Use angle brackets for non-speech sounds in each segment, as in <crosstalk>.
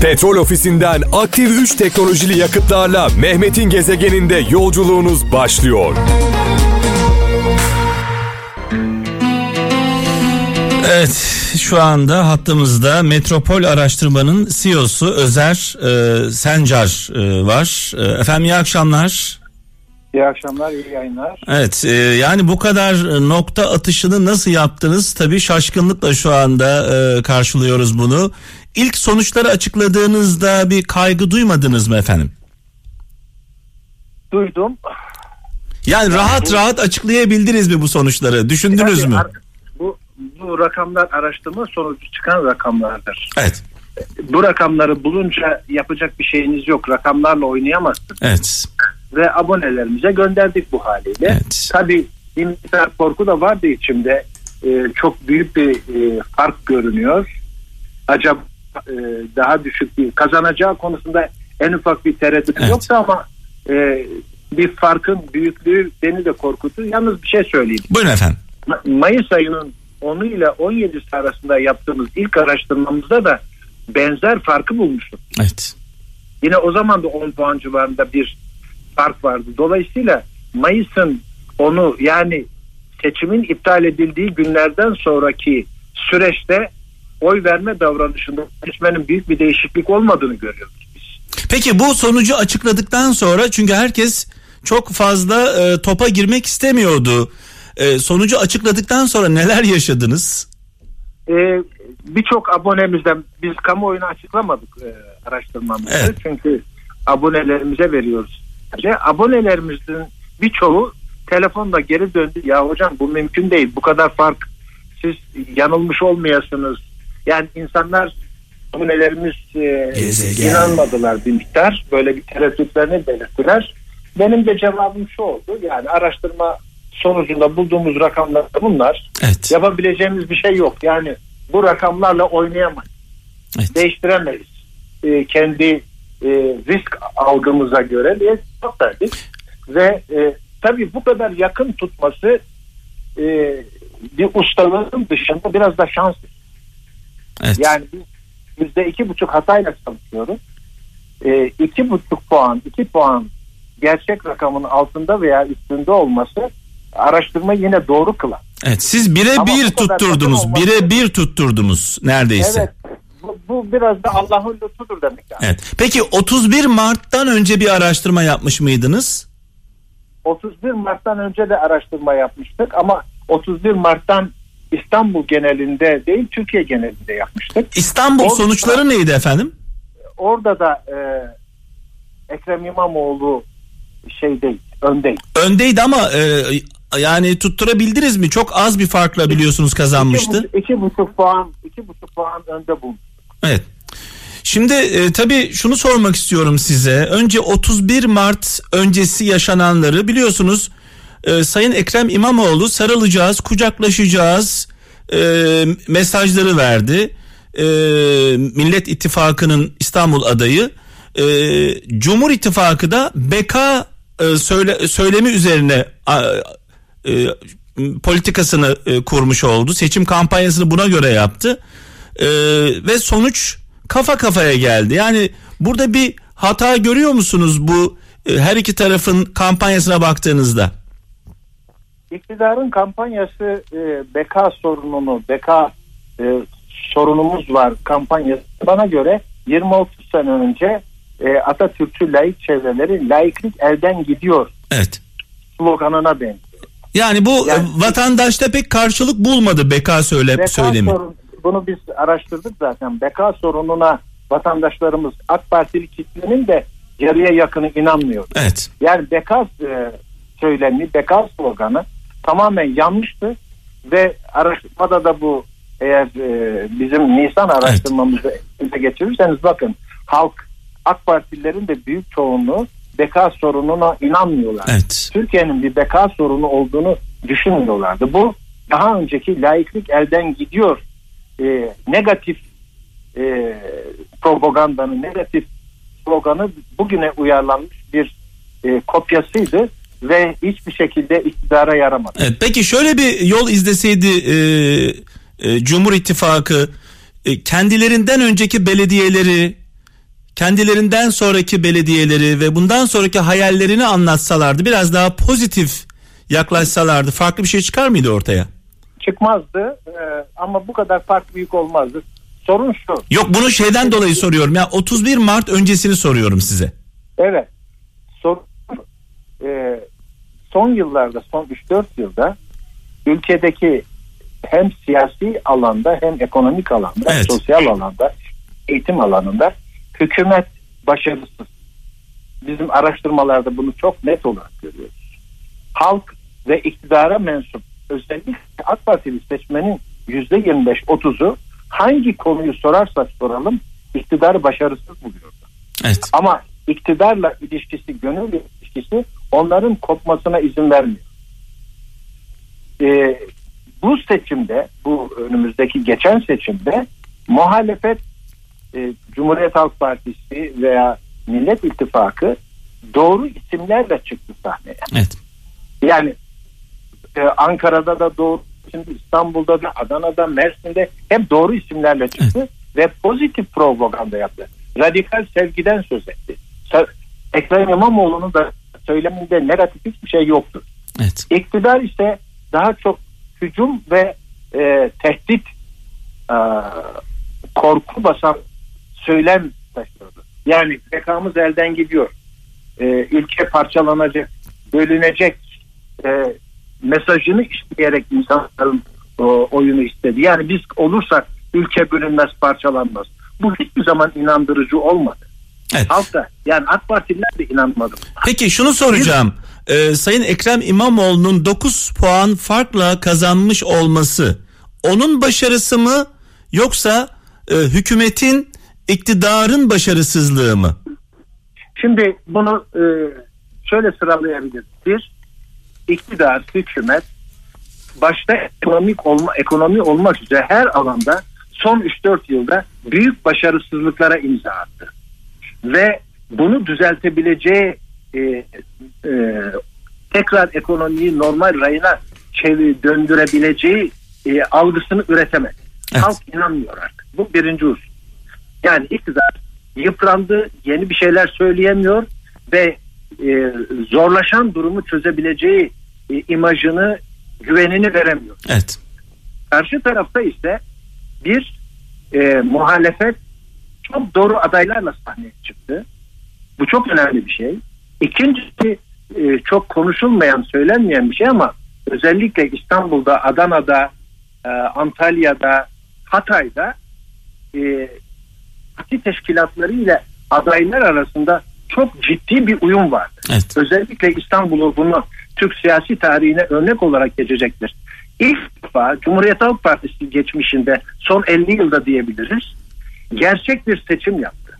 Petrol ofisinden aktif 3 teknolojili yakıtlarla Mehmet'in gezegeninde yolculuğunuz başlıyor. Evet şu anda hattımızda Metropol Araştırma'nın CEO'su Özer e, Sencar e, var. E, efendim iyi akşamlar. İyi akşamlar, iyi yayınlar. Evet e, yani bu kadar nokta atışını nasıl yaptınız? Tabii şaşkınlıkla şu anda e, karşılıyoruz bunu. İlk sonuçları açıkladığınızda bir kaygı duymadınız mı efendim? Duydum. Yani rahat rahat açıklayabildiniz mi bu sonuçları? Düşündünüz Yani mü? Bu, bu rakamlar araştırma sonucu çıkan rakamlardır. Evet. Bu rakamları bulunca yapacak bir şeyiniz yok. Rakamlarla oynayamazsınız. Evet. Ve abonelerimize gönderdik bu haliyle. Evet. Tabii bir miktar korku da vardı içimde. Ee, çok büyük bir e, fark görünüyor. Acaba e, daha düşük bir kazanacağı konusunda en ufak bir tereddüt Evet. yoktu ama e, bir farkın büyüklüğü beni de korkuttu. Yalnız bir şey söyleyeyim. Buyurun efendim. Ma- Mayıs ayının 10'u ile 17'si arasında yaptığımız ilk araştırmamızda da benzer farkı bulmuştuk. Evet. Yine o zaman da 10 puan civarında bir fark vardı. Dolayısıyla Mayıs'ın onu yani seçimin iptal edildiği günlerden sonraki süreçte oy verme davranışında seçmenin büyük bir değişiklik olmadığını görüyoruz biz. Peki bu sonucu açıkladıktan sonra çünkü herkes çok fazla e, topa girmek istemiyordu. E, sonucu açıkladıktan sonra neler yaşadınız? Ee, Birçok abonemizden biz kamuoyuna açıklamadık e, araştırmamızı. Evet. Çünkü abonelerimize veriyoruz. Ve abonelerimizin birçoğu telefonda geri döndü. Ya hocam bu mümkün değil. Bu kadar fark siz yanılmış olmayasınız. Yani insanlar abonelerimiz e, Gezegen. inanmadılar bir miktar. Böyle bir tereddütlerini belirttiler. Benim de cevabım şu oldu. Yani araştırma sonucunda bulduğumuz rakamlar bunlar. Evet. Yapabileceğimiz bir şey yok. Yani bu rakamlarla oynayamayız. Evet. Değiştiremeyiz. Ee, kendi e, risk algımıza göre diye verdik. Ve e, tabii bu kadar yakın tutması e, bir ustalığın dışında biraz da şans. Evet. Yani biz yüzde iki buçuk hatayla çalışıyoruz. E, iki buçuk puan, iki puan gerçek rakamın altında veya üstünde olması araştırma yine doğru kılar. Evet. Siz bire Ama bir tutturdunuz. Bire bir tutturdunuz neredeyse. Evet. Bu, bu biraz da Allah'ın lütfudur demek yani. Evet. Peki 31 Mart'tan önce bir araştırma yapmış mıydınız? 31 Mart'tan önce de araştırma yapmıştık ama 31 Mart'tan İstanbul genelinde değil Türkiye genelinde yapmıştık. İstanbul Orada- sonuçları neydi efendim? Orada da e, Ekrem İmamoğlu şey değil, öndeydi. Öndeydi ama e, yani tutturabildiniz mi? Çok az bir farkla biliyorsunuz kazanmıştı. İki, iki buçuk puan, iki buçuk puan önde bulmuş. Evet. Şimdi e, tabii şunu sormak istiyorum size. Önce 31 Mart öncesi yaşananları biliyorsunuz. e, Sayın Ekrem İmamoğlu sarılacağız, kucaklaşacağız e, mesajları verdi. E, Millet İttifakı'nın İstanbul adayı. E, Cumhur İttifakı da beka e, söyle, söylemi üzerine a, e, politikasını e, kurmuş oldu. Seçim kampanyasını buna göre yaptı. E, ve sonuç kafa kafaya geldi. Yani burada bir hata görüyor musunuz bu e, her iki tarafın kampanyasına baktığınızda? İktidarın kampanyası e, beka sorununu, beka e, sorunumuz var kampanyası bana göre 20-30 sene önce e, Atatürkçü laik çevreleri laiklik elden gidiyor Evet. sloganına benziyor. Yani bu Yani- vatandaşta pek karşılık bulmadı beka söyle Beka söylemi. sorun, bunu biz araştırdık zaten. Beka sorununa vatandaşlarımız AK Partili kitlenin de yarıya yakını inanmıyor. Evet. Yani beka e, söylemi, beka sloganı tamamen yanlıştı ve araştırmada da bu eğer e, bizim Nisan araştırmamızı elinize geçirirseniz bakın halk AK Partililerin de büyük çoğunluğu beka sorununa inanmıyorlar. Evet. Türkiye'nin bir beka sorunu olduğunu düşünmüyorlardı. Bu daha önceki laiklik elden gidiyor e, negatif e, propagandanın negatif sloganı bugüne uyarlanmış bir e, kopyasıydı ve hiçbir şekilde iktidara yaramadı. Evet. Peki şöyle bir yol izleseydi e, e, Cumhur İttifakı e, kendilerinden önceki belediyeleri kendilerinden sonraki belediyeleri ve bundan sonraki hayallerini anlatsalardı biraz daha pozitif yaklaşsalardı farklı bir şey çıkar mıydı ortaya? Çıkmazdı e, ama bu kadar fark büyük olmazdı. Sorun şu. Yok bunu şeyden dolayı soruyorum ya 31 Mart öncesini soruyorum size. Evet. Sorun e, son yıllarda son 3-4 yılda ülkedeki hem siyasi alanda hem ekonomik alanda Evet. sosyal alanda eğitim alanında hükümet başarısız. Bizim araştırmalarda bunu çok net olarak görüyoruz. Halk ve iktidara mensup özellikle AK Partili seçmenin %25-30'u hangi konuyu sorarsak soralım iktidarı başarısız buluyor. Evet. Ama iktidarla ilişkisi, gönül ilişkisi onların kopmasına izin vermiyor. Ee, bu seçimde, bu önümüzdeki geçen seçimde muhalefet e, Cumhuriyet Halk Partisi veya Millet İttifakı doğru isimlerle çıktı sahneye. Evet. Yani e, Ankara'da da doğru şimdi İstanbul'da da Adana'da Mersin'de hep doğru isimlerle çıktı ve pozitif propaganda yaptı. Radikal sevgiden söz etti. Ekrem İmamoğlu'nun da söyleminde negatif hiçbir şey yoktu. Evet. İktidar ise daha çok hücum ve e, tehdit e, korku basan söylem taşıyordu. Yani bekamız elden gidiyor. E, ülke parçalanacak, bölünecek e, mesajını isteyerek insanların o, oyunu istedi. Yani biz olursak ülke bölünmez, parçalanmaz. Bu hiçbir zaman inandırıcı olmadı. Evet. Halk da yani AK Partililer de inanmadı. Peki şunu soracağım. Ee, Sayın Ekrem İmamoğlu'nun 9 puan farkla kazanmış olması onun başarısı mı yoksa e, hükümetin iktidarın başarısızlığı mı? Şimdi bunu e, şöyle sıralayabiliriz. Bir, iktidar, hükümet başta ekonomik olma, ekonomi olmak üzere her alanda son 3-4 yılda büyük başarısızlıklara imza attı. Ve bunu düzeltebileceği e, e, tekrar ekonomiyi normal rayına çevir, döndürebileceği e, algısını üretemedi. Evet. Halk inanmıyor artık. Bu birinci husus. Yani iktidar yıprandı, yeni bir şeyler söyleyemiyor ve e, zorlaşan durumu çözebileceği e, imajını, güvenini veremiyor. Evet. Karşı tarafta ise bir e, muhalefet çok doğru adaylarla sahneye çıktı. Bu çok önemli bir şey. İkincisi e, çok konuşulmayan, söylenmeyen bir şey ama özellikle İstanbul'da, Adana'da, e, Antalya'da, Hatay'da e, parti teşkilatları ile adaylar arasında çok ciddi bir uyum vardı. Evet. Özellikle İstanbul'u bunu Türk siyasi tarihine örnek olarak geçecektir. İlk defa Cumhuriyet Halk Partisi geçmişinde son 50 yılda diyebiliriz gerçek bir seçim yaptı.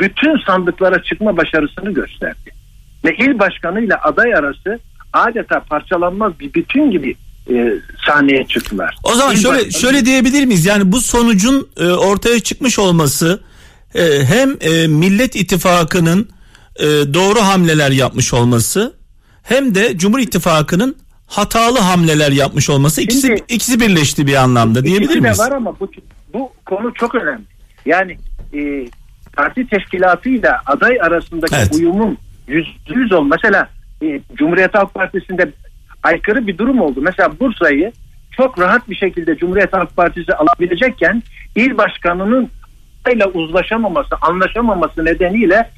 Bütün sandıklara çıkma başarısını gösterdi. Ve il başkanıyla aday arası adeta parçalanmaz bir bütün gibi e, sahneye çıktılar. O zaman İl şöyle başkanı- şöyle diyebilir miyiz? Yani bu sonucun e, ortaya çıkmış olması e, hem e, Millet İttifakı'nın e, doğru hamleler yapmış olması hem de Cumhur İttifakı'nın hatalı hamleler yapmış olması ikisi Şimdi- ikisi birleşti bir anlamda diyebilir miyiz? var ama bu, bu konu çok önemli. Yani e, parti teşkilatıyla aday arasındaki Evet. uyumun yüz, yüz ol. Mesela e, Cumhuriyet Halk Partisi'nde aykırı bir durum oldu. Mesela Bursa'yı çok rahat bir şekilde Cumhuriyet Halk Partisi alabilecekken il başkanının ile uzlaşamaması, anlaşamaması nedeniyle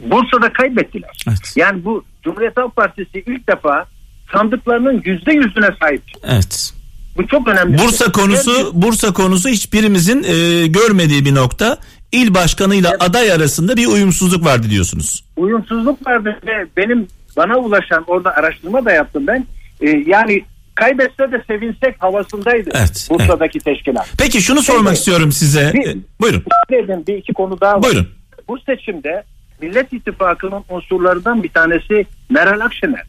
Bursa'da kaybettiler. Evet. Yani bu Cumhuriyet Halk Partisi ilk defa sandıklarının yüzde yüzüne sahip. Evet. Bu çok önemli. bir Bursa şey. konusu Bursa konusu hiçbirimizin e, görmediği bir nokta. İl başkanıyla aday arasında bir uyumsuzluk vardı diyorsunuz. uyumsuzluk vardı ve benim bana ulaşan orada araştırma da yaptım ben. Ee, yani kaybetse de sevinsek havasındaydı Evet, Bursa'daki teşkilat. Peki şunu sormak Evet. istiyorum size. Bir- E, buyurun. Dedim bir iki konu daha var. Buyurun. Bu seçimde Millet İttifakı'nın unsurlarından bir tanesi Meral Akşener.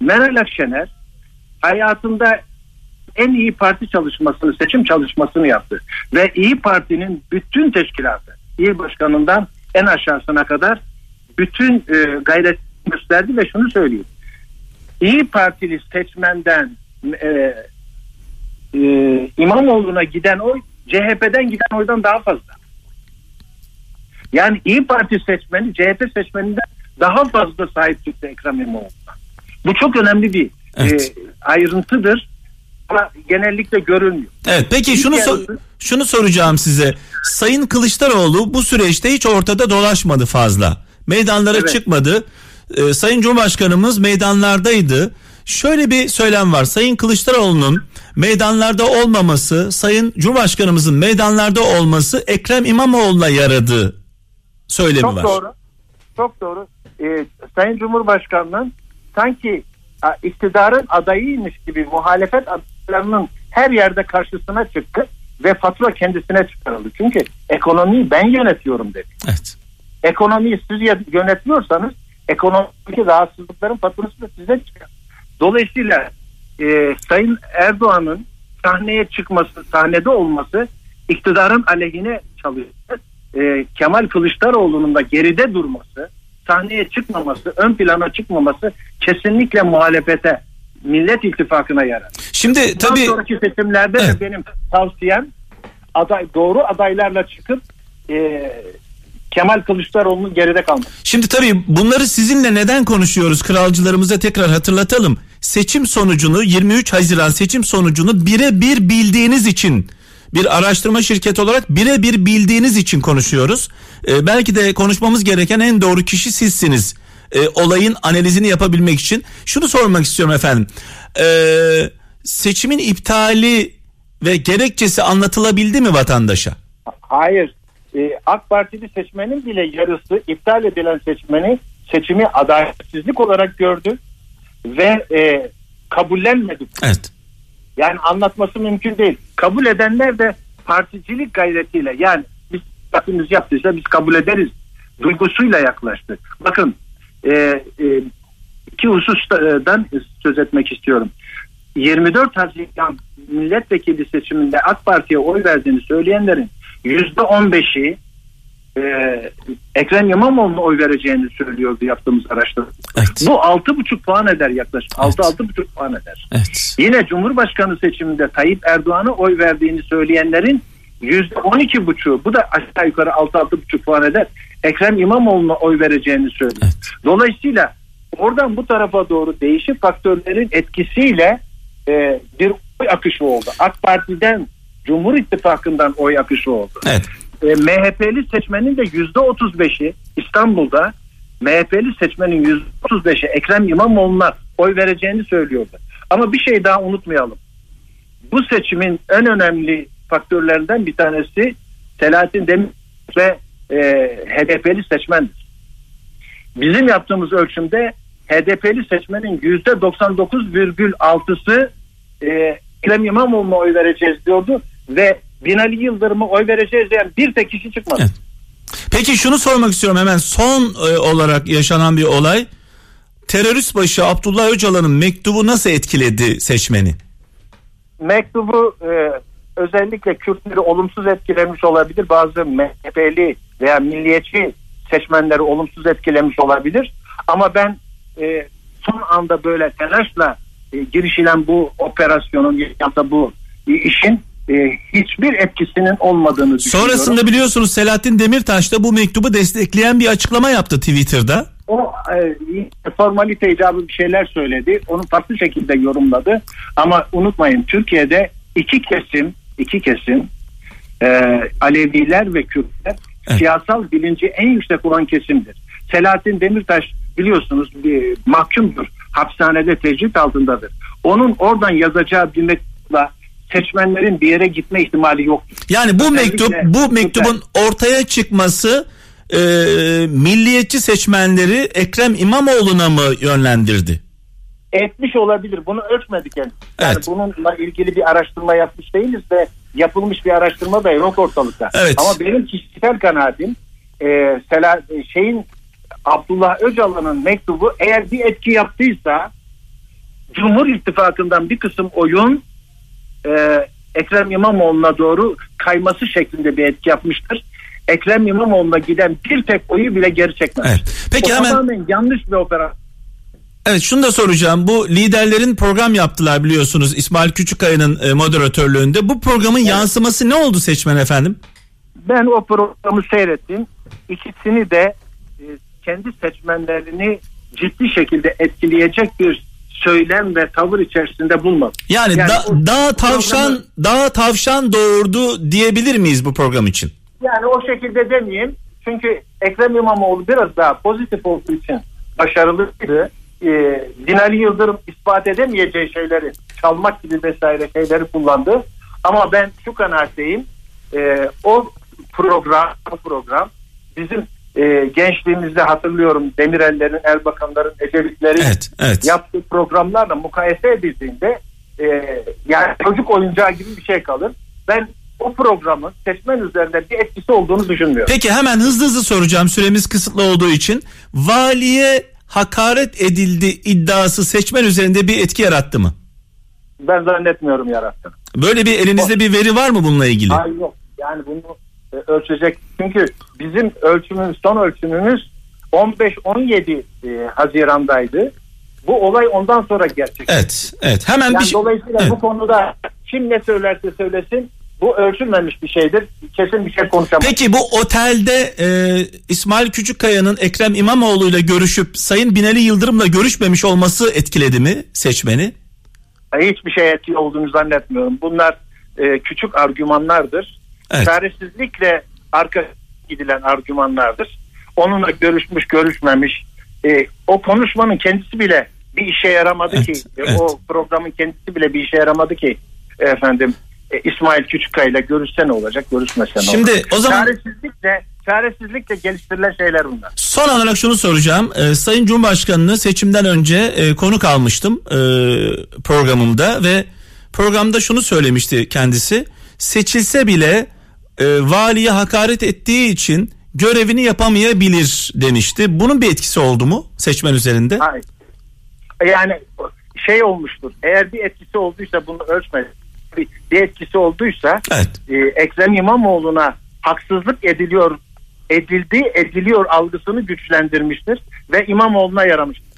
Meral Akşener hayatında en iyi parti çalışmasını, seçim çalışmasını yaptı. Ve İyi Parti'nin bütün teşkilatı, il başkanından en aşağısına kadar bütün e, gayret gösterdi ve şunu söyleyeyim. İyi Partili seçmenden e, e, İmamoğlu'na giden oy CHP'den giden oydan daha fazla. Yani İyi Parti seçmeni CHP seçmeninden daha fazla sahip çıktı Ekrem İmamoğlu'na. Bu çok önemli bir Evet. e, ayrıntıdır ama genellikle görülmüyor. Evet peki şunu so- şunu soracağım size. Sayın Kılıçdaroğlu bu süreçte hiç ortada dolaşmadı fazla. Meydanlara Evet. çıkmadı. Ee, Sayın Cumhurbaşkanımız meydanlardaydı. Şöyle bir söylem var. Sayın Kılıçdaroğlu'nun meydanlarda olmaması, Sayın Cumhurbaşkanımızın meydanlarda olması Ekrem İmamoğlu'na yaradı söylemi Çok var. doğru. Çok doğru. Ee, Sayın Cumhurbaşkanı'nın sanki iktidarın adayıymış gibi muhalefet adaylarının her yerde karşısına çıktı ve fatura kendisine çıkarıldı. Çünkü ekonomiyi ben yönetiyorum dedi. Evet. Ekonomiyi siz yönetmiyorsanız ekonomideki rahatsızlıkların faturası da size çıkar. Dolayısıyla e, Sayın Erdoğan'ın sahneye çıkması, sahnede olması iktidarın aleyhine çalıştı. E, Kemal Kılıçdaroğlu'nun da geride durması, sahneye çıkmaması, ön plana çıkmaması kesinlikle muhalefete, Millet İttifakı'na yarar. Şimdi Bundan tabii sonraki seçimlerde Evet. de benim tavsiyem aday doğru adaylarla çıkıp e, Kemal Kılıçdaroğlu'nun geride kalması. Şimdi tabii bunları sizinle neden konuşuyoruz kralcılarımıza tekrar hatırlatalım. Seçim sonucunu 23 Haziran seçim sonucunu birebir bildiğiniz için bir araştırma şirketi olarak birebir bildiğiniz için konuşuyoruz. Ee, belki de konuşmamız gereken en doğru kişi sizsiniz. Ee, olayın analizini yapabilmek için. Şunu sormak istiyorum efendim. Ee, seçimin iptali ve gerekçesi anlatılabildi mi vatandaşa? Hayır. Ee, AK Partili seçmenin bile yarısı iptal edilen seçmeni seçimi adaletsizlik olarak gördü ve e, kabullenmedi. Evet. Yani anlatması mümkün değil. Kabul edenler de particilik gayretiyle yani biz partimiz yaptıysa biz kabul ederiz duygusuyla yaklaştı. Bakın e, e, iki hususdan söz etmek istiyorum. 24 Haziran milletvekili seçiminde AK Parti'ye oy verdiğini söyleyenlerin %15'i e, Ekrem İmamoğlu'na oy vereceğini söylüyordu yaptığımız araştırma. Evet. Bu 6,5 puan eder yaklaşık. Evet. 6-6,5 puan eder. Evet. Yine Cumhurbaşkanı seçiminde Tayyip Erdoğan'a oy verdiğini söyleyenlerin %12,5'u bu da aşağı yukarı 6-6,5 puan eder. Ekrem İmamoğlu'na oy vereceğini söylüyor. Evet. Dolayısıyla oradan bu tarafa doğru değişik faktörlerin etkisiyle e, bir oy akışı oldu. AK Parti'den Cumhur İttifakı'ndan oy akışı oldu. Evet. E, MHP'li seçmenin de %35'i İstanbul'da MHP'li seçmenin %35'i Ekrem İmamoğlu'na oy vereceğini söylüyordu. Ama bir şey daha unutmayalım. Bu seçimin en önemli faktörlerinden bir tanesi Selahattin Demirtaş ve e, HDP'li seçmendir. Bizim yaptığımız ölçümde HDP'li seçmenin %99,6'sı e, Ekrem İmamoğlu'na oy vereceğiz diyordu ve Binali Yıldırım'a oy vereceğiz diyen bir tek kişi çıkmadı. Evet. Peki şunu sormak istiyorum hemen son e, olarak yaşanan bir olay. Terörist başı Abdullah Öcalan'ın mektubu nasıl etkiledi seçmeni? Mektubu e, özellikle Kürtleri olumsuz etkilemiş olabilir. Bazı MHP'li veya milliyetçi seçmenleri olumsuz etkilemiş olabilir. Ama ben e, son anda böyle telaşla e, girişilen bu operasyonun ya da bu işin e, hiçbir etkisinin olmadığını düşünüyorum. Sonrasında biliyorsunuz Selahattin Demirtaş da bu mektubu destekleyen bir açıklama yaptı Twitter'da. o e, formalite icabı bir şeyler söyledi. Onu farklı şekilde yorumladı. Ama unutmayın Türkiye'de iki kesim iki kesim e, Aleviler ve Kürtler Evet. siyasal bilinci en yüksek olan kesimdir. Selahattin Demirtaş biliyorsunuz bir mahkumdur. Hapishanede tecrit altındadır. Onun oradan yazacağı bir mektupla seçmenlerin bir yere gitme ihtimali yoktur. Yani bu Özellikle mektup bu mektubun ortaya çıkması e, milliyetçi seçmenleri Ekrem İmamoğlu'na mı yönlendirdi? etmiş olabilir. Bunu ölçmedik yani. Yani Evet. bununla ilgili bir araştırma yapmış değiliz ve yapılmış bir araştırma da yok ortalıkta. Evet. Ama benim kişisel kanaatim e, Sela, e, şeyin Abdullah Öcalan'ın mektubu eğer bir etki yaptıysa Cumhur İttifakı'ndan bir kısım oyun e, Ekrem İmamoğlu'na doğru kayması şeklinde bir etki yapmıştır. Ekrem İmamoğlu'na giden bir tek oyu bile geri çekmez. Evet. Peki o hemen tamamen yanlış bir operasyon. Evet şunu da soracağım. Bu liderlerin program yaptılar biliyorsunuz İsmail Küçükkaya'nın e, moderatörlüğünde. Bu programın yansıması ne oldu seçmen efendim? ben o programı seyrettim. İkisini de e, kendi seçmenlerini ciddi şekilde etkileyecek bir söylem ve tavır içerisinde bulmadım. Yani, Yani da, o daha tavşan programı- daha tavşan doğurdu diyebilir miyiz bu program için? Yani o şekilde demeyeyim. Çünkü Ekrem İmamoğlu biraz daha pozitif olduğu için başarılıydı. Ee, Binali Yıldırım ispat edemeyeceği şeyleri çalmak gibi vesaire şeyleri kullandı. Ama ben şu kanaatteyim. Ee, o program, o program bizim e, gençliğimizde hatırlıyorum Demirel'lerin, Erbakanların, Ecevitlerin Evet, evet. yaptığı programlarla mukayese edildiğinde e, yani çocuk oyuncağı gibi bir şey kalır. Ben o programın seçmen üzerinde bir etkisi olduğunu düşünmüyorum. Peki hemen hızlı hızlı soracağım süremiz kısıtlı olduğu için. Valiye hakaret edildi iddiası seçmen üzerinde bir etki yarattı mı? Ben zannetmiyorum yarattığını. Böyle bir elinizde bir veri var mı bununla ilgili? Hayır yok. Yani bunu e, ölçecek. Çünkü bizim ölçümümüz, son ölçümümüz 15-17 e, Haziran'daydı. Bu olay ondan sonra gerçekleşti. Evet, evet. Hemen Yani bir dolayısıyla Evet. bu konuda kim ne söylerse söylesin bu ölçülmemiş bir şeydir. Kesin bir şey konuşamaz. Peki bu otelde e, İsmail Küçükkaya'nın Ekrem İmamoğlu ile görüşüp Sayın Binali Yıldırım'la görüşmemiş olması etkiledi mi seçmeni? hiçbir şey etki olduğunu zannetmiyorum. Bunlar e, küçük argümanlardır. Evet. Çaresizlikle arka gidilen argümanlardır. Onunla görüşmüş görüşmemiş. E, o konuşmanın kendisi bile bir işe yaramadı Evet, ki. e, evet. O programın kendisi bile bir işe yaramadı ki. e, efendim e, İsmail Küçükkaya ile görüşse ne olacak, görüşmese ne Şimdi olacak? o zaman- Çaresizlikle, çaresizlikle geliştirilen şeyler bunlar. Son olarak şunu soracağım. Ee, Sayın Cumhurbaşkanı'nı seçimden önce e, konuk almıştım e, programımda ve programda şunu söylemişti kendisi. Seçilse bile e, valiye hakaret ettiği için görevini yapamayabilir demişti. Bunun bir etkisi oldu mu seçmen üzerinde? Hayır. Yani şey olmuştur. Eğer bir etkisi olduysa bunu ölçme. Bir, bir etkisi olduysa Evet. e, Ekrem İmamoğlu'na haksızlık ediliyor edildi ediliyor algısını güçlendirmiştir ve İmamoğlu'na yaramıştır.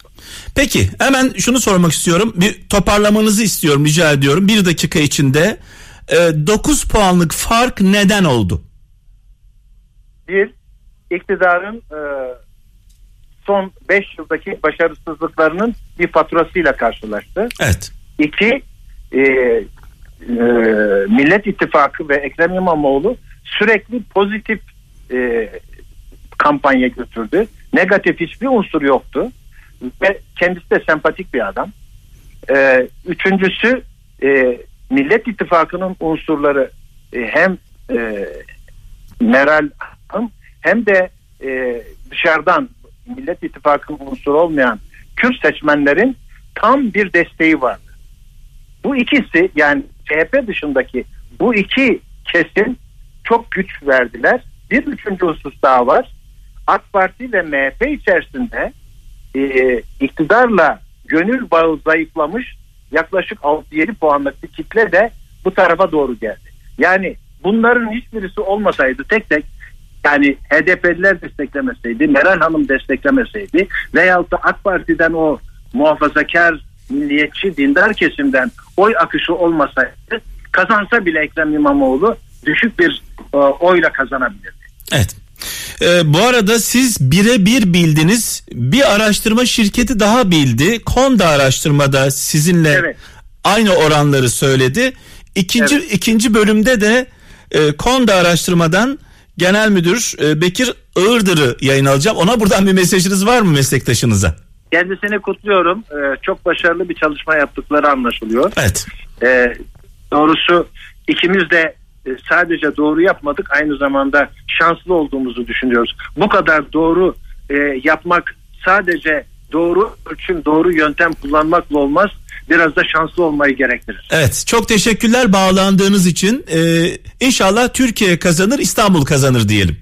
Peki hemen şunu sormak istiyorum. Bir toparlamanızı istiyorum rica ediyorum. Bir dakika içinde e, 9 puanlık fark neden oldu? Bir, iktidarın e, son 5 yıldaki başarısızlıklarının bir faturasıyla karşılaştı. Evet. İki, e, e, Millet İttifakı ve Ekrem İmamoğlu sürekli pozitif e, kampanya götürdü. Negatif hiçbir unsur yoktu. Ve kendisi de sempatik bir adam. E, üçüncüsü e, Millet İttifakı'nın unsurları e, hem e, Meral Hanım hem de e, dışarıdan Millet İttifakı'nın unsuru olmayan Kürt seçmenlerin tam bir desteği vardı. Bu ikisi yani CHP dışındaki bu iki kesim çok güç verdiler. Bir üçüncü husus daha var. AK Parti ve MHP içerisinde e, iktidarla gönül bağı zayıflamış yaklaşık 6-7 puanlık bir kitle de bu tarafa doğru geldi. Yani bunların hiçbirisi olmasaydı tek tek yani HDP'liler desteklemeseydi, Meral Hanım desteklemeseydi veyahut da AK Parti'den o muhafazakar, milliyetçi, dindar kesimden oy akışı olmasaydı kazansa bile Ekrem İmamoğlu düşük bir e, oyla kazanabilirdi. Evet. Ee, bu arada siz birebir bildiniz. Bir araştırma şirketi daha bildi. Konda araştırmada sizinle Evet. aynı oranları söyledi. İkinci ikinci bölümde de e, Konda araştırmadan Genel Müdür e, Bekir Iğırdır'ı yayın alacağım. Ona buradan bir mesajınız var mı meslektaşınıza? Kendisini kutluyorum. E, çok başarılı bir çalışma yaptıkları anlaşılıyor. Evet. E, doğrusu ikimiz de sadece doğru yapmadık aynı zamanda şanslı olduğumuzu düşünüyoruz. Bu kadar doğru e, yapmak sadece doğru ölçüm, doğru yöntem kullanmakla olmaz. Biraz da şanslı olmayı gerektirir. Evet. Çok teşekkürler bağlandığınız için. Ee, inşallah Türkiye kazanır, İstanbul kazanır diyelim.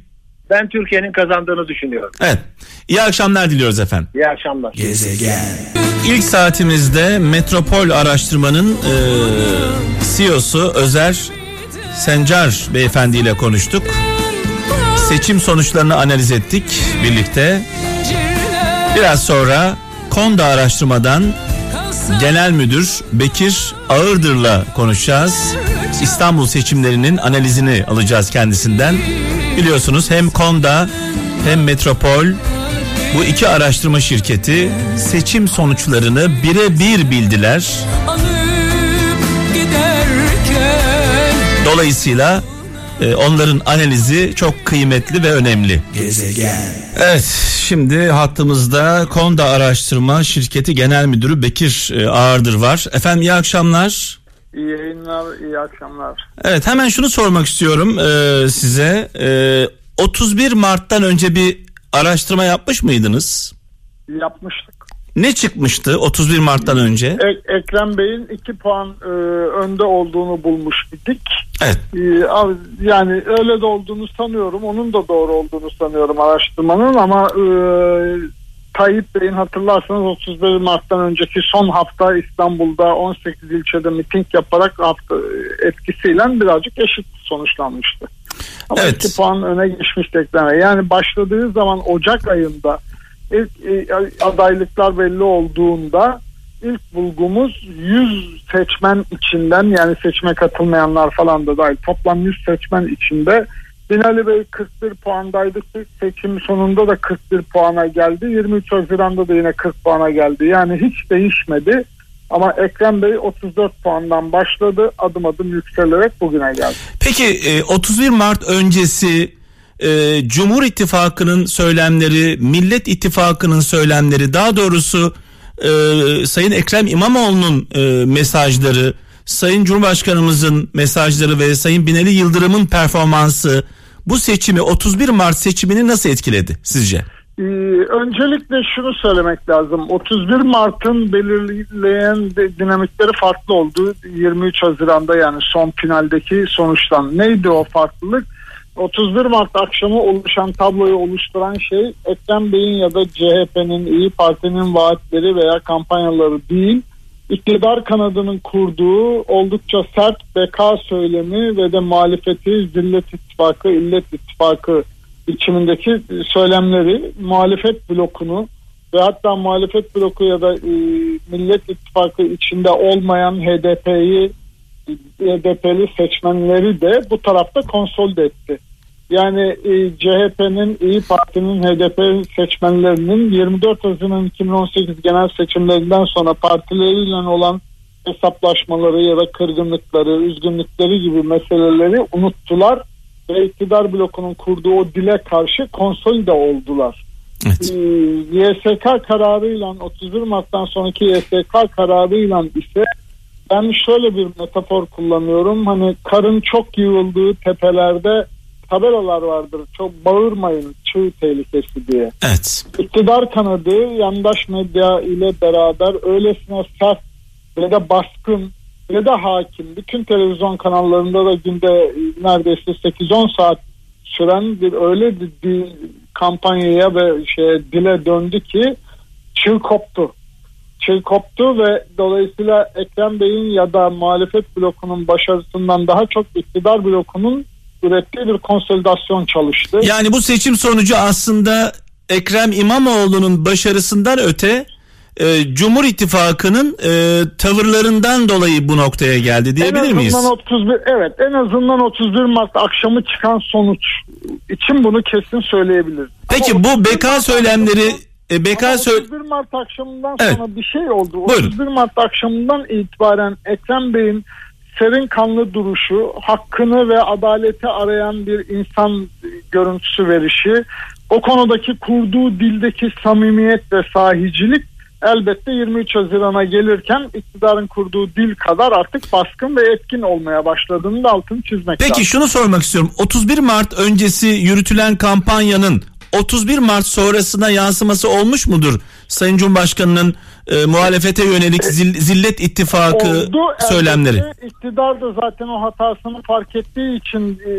Ben Türkiye'nin kazandığını düşünüyorum. Evet. İyi akşamlar diliyoruz efendim. İyi akşamlar. İlk saatimizde Metropol Araştırma'nın e, CEO'su Özer Sencar Beyefendi ile konuştuk. Seçim sonuçlarını analiz ettik birlikte. Biraz sonra Konda Araştırma'dan Genel Müdür Bekir Ağırdır'la konuşacağız. İstanbul seçimlerinin analizini alacağız kendisinden. Biliyorsunuz hem Konda hem Metropol bu iki araştırma şirketi seçim sonuçlarını birebir bildiler. Dolayısıyla e, onların analizi çok kıymetli ve önemli. Gezegen. Evet şimdi hattımızda Konda Araştırma Şirketi Genel Müdürü Bekir e, Ağırdır var. Efendim iyi akşamlar. İyi yayınlar, iyi akşamlar. Evet hemen şunu sormak istiyorum e, size. E, 31 Mart'tan önce bir araştırma yapmış mıydınız? Yapmıştık. Ne çıkmıştı 31 Mart'tan önce? Ek- Ekrem Bey'in 2 puan e, önde olduğunu bulmuş idik. Evet. E, abi, yani öyle de olduğunu sanıyorum. Onun da doğru olduğunu sanıyorum araştırmanın ama e, Tayyip Bey'in hatırlarsanız 31 Mart'tan önceki son hafta İstanbul'da 18 ilçede miting yaparak hafta etkisiyle birazcık eşit sonuçlanmıştı. Ama Evet. 2 puan öne geçmişti Ekrem Bey. Yani başladığı zaman Ocak ayında ilk e, adaylıklar belli olduğunda ilk bulgumuz 100 seçmen içinden yani seçime katılmayanlar falan da dahil toplam 100 seçmen içinde Binali Bey 41 puandaydı. Seçim sonunda da 41 puana geldi. 23 Haziran'da da yine 40 puana geldi. Yani hiç değişmedi. Ama Ekrem Bey 34 puandan başladı. Adım adım yükselerek bugüne geldi. Peki e, 31 Mart öncesi e, Cumhur İttifakı'nın söylemleri, Millet İttifakı'nın söylemleri, daha doğrusu e, Sayın Ekrem İmamoğlu'nun e, mesajları, Sayın Cumhurbaşkanımızın mesajları ve Sayın Binali Yıldırım'ın performansı bu seçimi 31 Mart seçimini nasıl etkiledi sizce? Ee, öncelikle şunu söylemek lazım. 31 Mart'ın belirleyen dinamikleri farklı oldu. 23 Haziran'da yani son finaldeki sonuçtan. Neydi o farklılık? 31 Mart akşamı oluşan tabloyu oluşturan şey Ekrem Bey'in ya da CHP'nin, İyi Parti'nin vaatleri veya kampanyaları değil. iktidar kanadının kurduğu oldukça sert beka söylemi ve de muhalefeti Zillet İttifakı, İllet İttifakı biçimindeki söylemleri muhalefet blokunu ve hatta muhalefet bloku ya da e, Millet İttifakı içinde olmayan HDP'yi HDP'li seçmenleri de bu tarafta konsolide etti. Yani e, CHP'nin, İyi Parti'nin, HDP seçmenlerinin 24 Haziran 2018 genel seçimlerinden sonra partileriyle olan hesaplaşmaları ya da kırgınlıkları, üzgünlükleri gibi meseleleri unuttular ve iktidar blokunun kurduğu o dile karşı konsolide oldular. Evet. Ee, YSK kararıyla 31 Mart'tan sonraki YSK kararıyla ise ben şöyle bir metafor kullanıyorum. Hani karın çok yığıldığı tepelerde tabelalar vardır. Çok bağırmayın çığ tehlikesi diye. Evet. İktidar kanadı yandaş medya ile beraber öylesine sert ve de baskın ve de hakim. Bütün televizyon kanallarında da günde e, neredeyse 8-10 saat süren bir öyle bir, bir kampanyaya ve şeye dile döndü ki çığ koptu. Çığ koptu ve dolayısıyla Ekrem Bey'in ya da muhalefet blokunun başarısından daha çok iktidar blokunun ürettiği bir konsolidasyon çalıştı. Yani bu seçim sonucu aslında Ekrem İmamoğlu'nun başarısından öte e, Cumhur İttifakı'nın e, tavırlarından dolayı bu noktaya geldi diyebilir en miyiz? azından 31 evet en azından 31 Mart akşamı çıkan sonuç için bunu kesin söyleyebiliriz. Peki Ama bu 31 beka söylemleri e, beka söyle 31 Mart akşamından Evet. sonra bir şey oldu. Buyurun. 31 Mart akşamından itibaren Ekrem Bey'in serin kanlı duruşu, hakkını ve adaleti arayan bir insan görüntüsü verişi, o konudaki kurduğu dildeki samimiyet ve sahicilik elbette 23 Haziran'a gelirken iktidarın kurduğu dil kadar artık baskın ve etkin olmaya başladığını da altını çizmek Peki lazım. şunu sormak istiyorum. 31 Mart öncesi yürütülen kampanyanın 31 Mart sonrasına yansıması olmuş mudur? Sayın Cumhurbaşkanı'nın e, muhalefete yönelik zil- zillet ittifakı Oldu. söylemleri. İktidar da zaten o hatasını fark ettiği için e,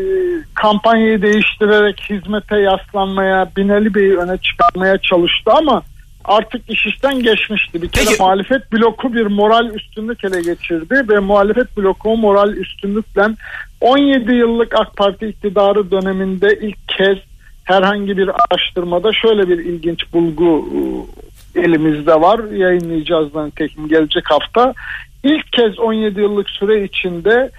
kampanyayı değiştirerek hizmete yaslanmaya, Binali Bey'i öne çıkarmaya çalıştı ama artık iş işten geçmişti. Bir kere Peki- muhalefet bloku bir moral üstünlük ele geçirdi ve muhalefet bloku o moral üstünlükle 17 yıllık AK Parti iktidarı döneminde ilk kez herhangi bir araştırmada şöyle bir ilginç bulgu e, elimizde var. Yayınlayacağız nitekim gelecek hafta. İlk kez 17 yıllık süre içinde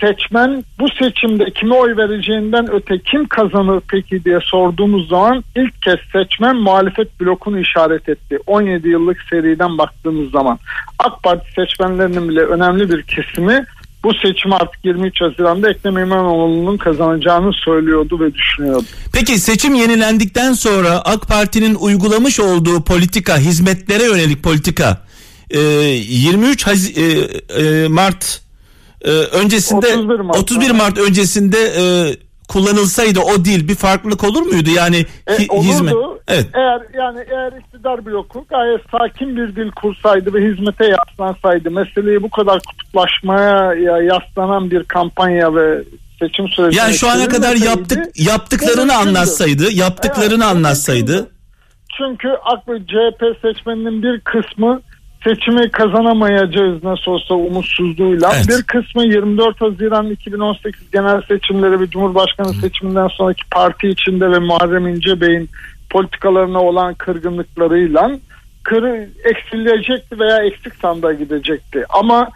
seçmen bu seçimde kime oy vereceğinden öte kim kazanır peki diye sorduğumuz zaman ilk kez seçmen muhalefet blokunu işaret etti. 17 yıllık seriden baktığımız zaman AK Parti seçmenlerinin bile önemli bir kesimi bu seçim artık 23 Haziran'da Ekrem İmamoğlu'nun kazanacağını söylüyordu ve düşünüyordu. Peki seçim yenilendikten sonra AK Parti'nin uygulamış olduğu politika, hizmetlere yönelik politika 23 Haz- e, e, Mart e, öncesinde 31 Mart. 31 Mart öncesinde e, kullanılsaydı o dil bir farklılık olur muydu? Yani E, hi- olurdu. hizmet. Evet. Eğer yani eğer iktidar bloku gayet sakin bir dil kursaydı ve hizmete yaslansaydı meseleyi bu kadar kutuplaşmaya ya- yaslanan bir kampanya ve seçim süreci Yani şu ana kadar yaptık yaptıklarını anlatsaydı, yaptıklarını Evet, anlatsaydı. Çünkü AK ve CHP seçmeninin bir kısmı seçimi kazanamayacağız nasıl olsa umutsuzluğuyla. Evet. Bir kısmı 24 Haziran 2018 genel seçimleri ve Cumhurbaşkanı seçiminden sonraki parti içinde ve Muharrem İnce Bey'in politikalarına olan kırgınlıklarıyla kır, eksilecekti veya eksik sandığa gidecekti. Ama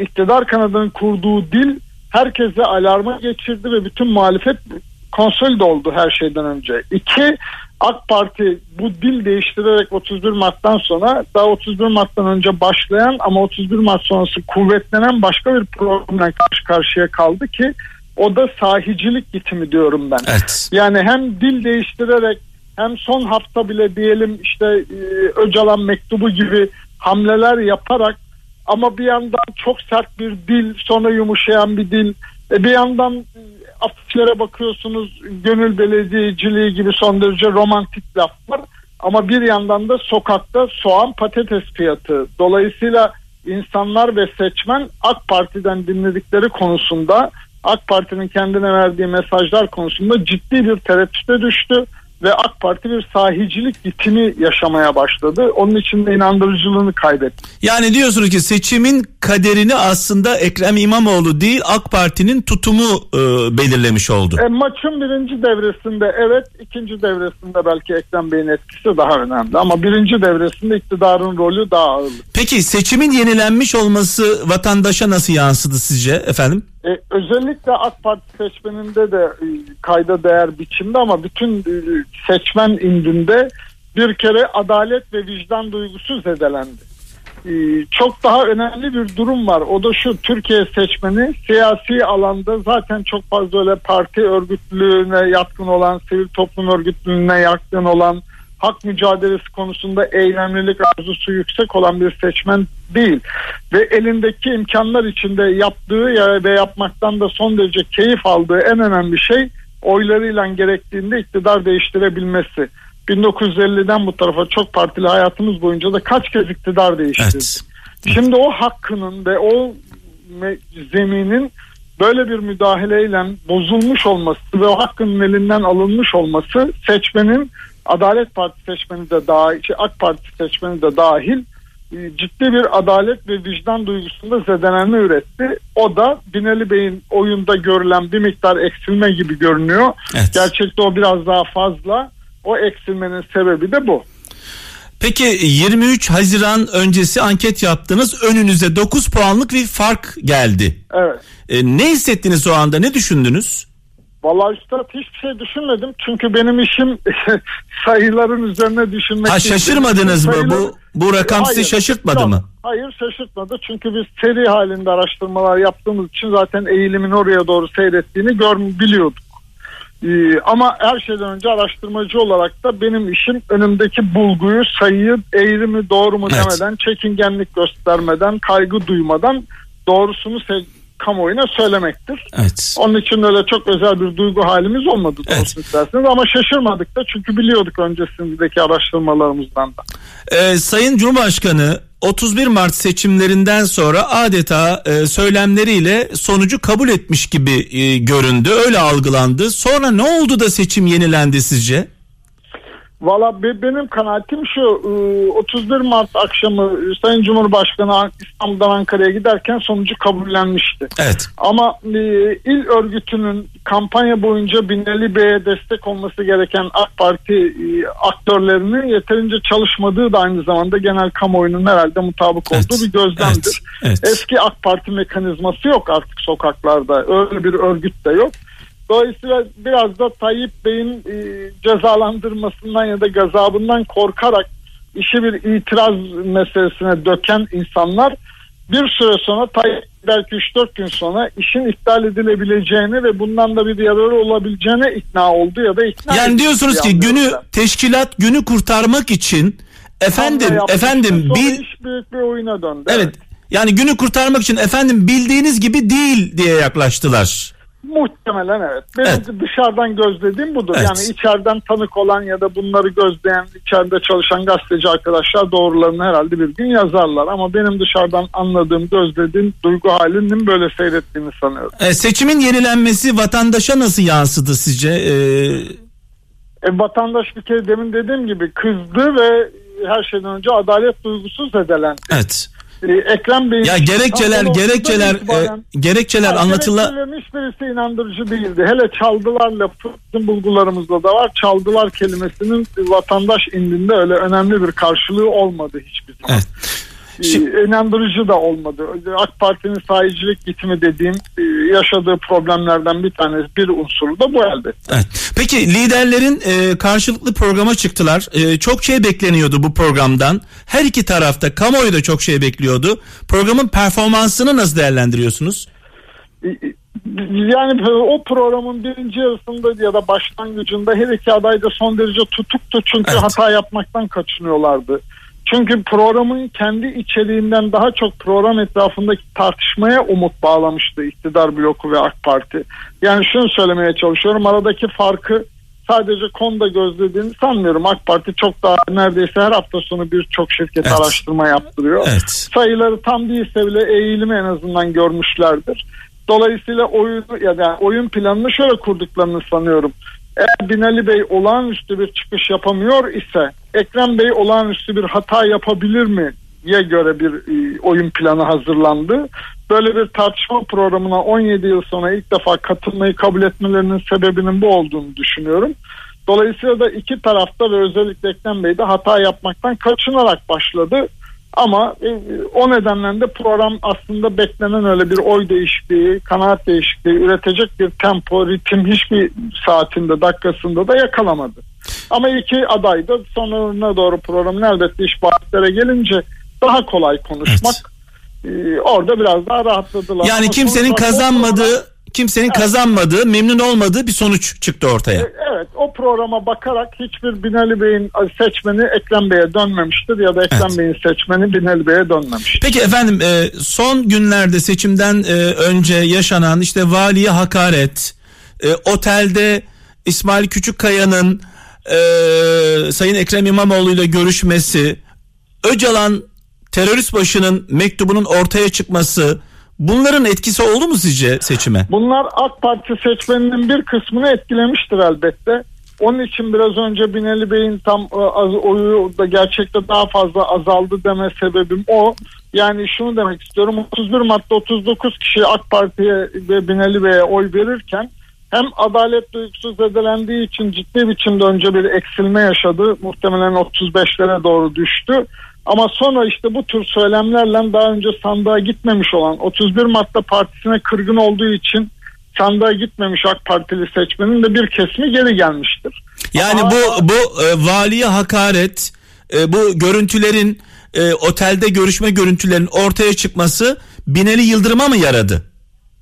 iktidar kanadının kurduğu dil herkese alarma geçirdi ve bütün muhalefet konsolide oldu her şeyden önce. İki, AK Parti bu dil değiştirerek 31 Mart'tan sonra daha 31 Mart'tan önce başlayan ama 31 Mart sonrası kuvvetlenen başka bir problemle karşı karşıya kaldı ki o da sahicilik gitimi diyorum ben. Evet. Yani hem dil değiştirerek hem son hafta bile diyelim işte e, Öcalan mektubu gibi hamleler yaparak ama bir yandan çok sert bir dil sonra yumuşayan bir dil e, bir yandan e, afişlere bakıyorsunuz gönül belediyeciliği gibi son derece romantik laflar. Ama bir yandan da sokakta soğan patates fiyatı. Dolayısıyla insanlar ve seçmen AK Parti'den dinledikleri konusunda AK Parti'nin kendine verdiği mesajlar konusunda ciddi bir tereddüte düştü ve AK Parti bir sahicilik gitimi yaşamaya başladı. Onun için de inandırıcılığını kaybetti. Yani diyorsunuz ki seçimin kaderini aslında Ekrem İmamoğlu değil AK Parti'nin tutumu e, belirlemiş oldu. E, maçın birinci devresinde evet, ikinci devresinde belki Ekrem Bey'in etkisi daha önemli. Ama birinci devresinde iktidarın rolü daha ağırlı. Peki seçimin yenilenmiş olması vatandaşa nasıl yansıdı sizce efendim? E, özellikle AK Parti seçmeninde de e, kayda değer biçimde ama bütün e, seçmen indinde bir kere adalet ve vicdan duygusu zedelendi. E, çok daha önemli bir durum var. O da şu Türkiye seçmeni siyasi alanda zaten çok fazla öyle parti örgütlülüğüne yatkın olan, sivil toplum örgütlülüğüne yatkın olan, hak mücadelesi konusunda eylemlilik arzusu yüksek olan bir seçmen değil. Ve elindeki imkanlar içinde yaptığı ya ve yapmaktan da son derece keyif aldığı en önemli şey oylarıyla gerektiğinde iktidar değiştirebilmesi. 1950'den bu tarafa çok partili hayatımız boyunca da kaç kez iktidar değişti. Evet. Şimdi o hakkının ve o zeminin böyle bir müdahaleyle bozulmuş olması ve o hakkının elinden alınmış olması seçmenin Adalet Parti seçmeni de dahil, şey, AK Parti seçmeni de dahil e, ciddi bir adalet ve vicdan duygusunda zedelenme üretti. O da Binali Bey'in oyunda görülen bir miktar eksilme gibi görünüyor. Evet. Gerçekte o biraz daha fazla. O eksilmenin sebebi de bu. Peki 23 Haziran öncesi anket yaptınız. Önünüze 9 puanlık bir fark geldi. Evet. E, ne hissettiniz o anda? Ne düşündünüz? Vallahi üstad hiçbir şey düşünmedim. Çünkü benim işim <laughs> sayıların üzerine düşünmek. Ha şaşırmadınız mı? Sayıları- Bu bu rakam sizi Hayır, şaşırtmadı yok. mı? Hayır şaşırtmadı. Çünkü biz seri halinde araştırmalar yaptığımız için zaten eğilimin oraya doğru seyrettiğini gör biliyorduk. Ee, ama her şeyden önce araştırmacı olarak da benim işim önümdeki bulguyu, sayıyı eğri mi doğru mu Evet. demeden, çekingenlik göstermeden, kaygı duymadan doğrusunu kamuoyuna söylemektir. Evet. Onun için öyle çok özel bir duygu halimiz olmadı Evet. isterseniz ama şaşırmadık da çünkü biliyorduk öncesindeki araştırmalarımızdan da. Ee, Sayın Cumhurbaşkanı 31 Mart seçimlerinden sonra adeta e, söylemleriyle sonucu kabul etmiş gibi e, göründü. Öyle algılandı. Sonra ne oldu da seçim yenilendi sizce? Valla be- benim kanaatim şu e, 31 Mart akşamı Sayın Cumhurbaşkanı İstanbul'dan Ankara'ya giderken sonucu kabullenmişti. Evet. Ama e, il örgütünün kampanya boyunca Binali Bey'e destek olması gereken AK Parti e, aktörlerinin yeterince çalışmadığı da aynı zamanda genel kamuoyunun herhalde mutabık Evet, olduğu bir gözlemdir. evet, evet. Eski AK Parti mekanizması yok artık sokaklarda. Öyle bir örgüt de yok. Dolayısıyla biraz da Tayyip Bey'in e, cezalandırmasından ya da gazabından korkarak işi bir itiraz meselesine döken insanlar bir süre sonra Tayyip belki 3-4 gün sonra işin iptal edilebileceğini ve bundan da bir yararı olabileceğine ikna oldu ya da ikna Yani diyorsunuz ki günü ben. teşkilat günü kurtarmak için efendim efendim bil iş büyük bir oyuna döndü. evet yani günü kurtarmak için efendim bildiğiniz gibi değil diye yaklaştılar. Muhtemelen evet. Benim Evet. dışarıdan gözlediğim budur. Evet. Yani içeriden tanık olan ya da bunları gözleyen, içeride çalışan gazeteci arkadaşlar doğrularını herhalde bir gün yazarlar. Ama benim dışarıdan anladığım, gözlediğim duygu halinin böyle seyrettiğini sanıyorum. E, seçimin yenilenmesi vatandaşa nasıl yansıdı sizce? E, E, vatandaş bir kere demin dediğim gibi kızdı ve her şeyden önce adalet duygusu zedelendi. evet. E, Ekrem Bey Ya gerekçeler gerekçeler e, gerekçeler anlatıla Gerekçelerin hiçbirisi inandırıcı değildi. Hele çaldılar lafı bizim bulgularımızda da var. Çaldılar kelimesinin vatandaş indinde öyle önemli bir karşılığı olmadı hiçbir zaman. Evet. Ee, Şi- inandırıcı da olmadı. AK Parti'nin sahicilik gitimi dediğim e, yaşadığı problemlerden bir tanesi bir unsuru da bu elbette. Evet. Peki liderlerin e, karşılıklı programa çıktılar. E, çok şey bekleniyordu bu programdan. Her iki tarafta kamuoyu da çok şey bekliyordu. Programın performansını nasıl değerlendiriyorsunuz? Yani o programın birinci yarısında ya da başlangıcında her iki aday da son derece tutuktu çünkü Evet. hata yapmaktan kaçınıyorlardı. Çünkü programın kendi içeriğinden daha çok program etrafındaki tartışmaya umut bağlamıştı iktidar bloku ve AK Parti. Yani şunu söylemeye çalışıyorum aradaki farkı sadece konuda gözlediğini sanmıyorum. AK Parti çok daha neredeyse her hafta sonu birçok şirket Evet. araştırma yaptırıyor Evet. sayıları tam değilse bile eğilimi en azından görmüşlerdir. Dolayısıyla oyunu ya da oyun planını şöyle kurduklarını sanıyorum. Eğer Binali Bey olağanüstü bir çıkış yapamıyor ise Ekrem Bey olağanüstü bir hata yapabilir mi ye göre bir e, oyun planı hazırlandı. Böyle bir tartışma programına 17 yıl sonra ilk defa katılmayı kabul etmelerinin sebebinin bu olduğunu düşünüyorum. Dolayısıyla da iki tarafta ve özellikle Ekrem Bey de hata yapmaktan kaçınarak başladı. Ama e, o nedenle de program aslında beklenen öyle bir oy değişikliği, kanaat değişikliği üretecek bir tempo, ritim hiçbir saatinde, dakikasında da yakalamadı. Ama iki aday da sonlarına doğru programın elbette iş bahislere gelince daha kolay konuşmak. e, orada biraz daha rahatladılar. Yani Ama kimsenin kazanmadığı, kimsenin kazanmadığı, memnun olmadığı bir sonuç çıktı ortaya. E, Evet o programa bakarak hiçbir Binali Bey'in seçmeni Ekrem Bey'e dönmemiştir ya da Ekrem Evet. Bey'in seçmeni Binali Bey'e dönmemiştir. Peki efendim e, son günlerde seçimden e, önce yaşanan işte valiye hakaret, otelde İsmail Küçükkaya'nın Sayın Ekrem İmamoğlu ile görüşmesi, Öcalan terörist başının mektubunun ortaya çıkması bunların etkisi oldu mu sizce seçime? Bunlar AK Parti seçmeninin bir kısmını etkilemiştir elbette. Onun için biraz önce Binali Bey'in tam e, az, oyu da gerçekte daha fazla azaldı deme sebebim o. Yani şunu demek istiyorum 31 Mart'ta 39 kişi AK Parti'ye ve Binali Bey'e oy verirken hem adalet duygusu zedelendiği için ciddi biçimde önce bir eksilme yaşadı. Muhtemelen 35'lere doğru düştü. Ama sonra işte bu tür söylemlerle daha önce sandığa gitmemiş olan 31 Mart'ta partisine kırgın olduğu için sandığa gitmemiş AK Partili seçmenin de bir kesimi geri gelmiştir. Yani Ama- bu bu e, valiye hakaret, e, bu görüntülerin e, otelde görüşme görüntülerin ortaya çıkması Binali Yıldırım'a mı yaradı?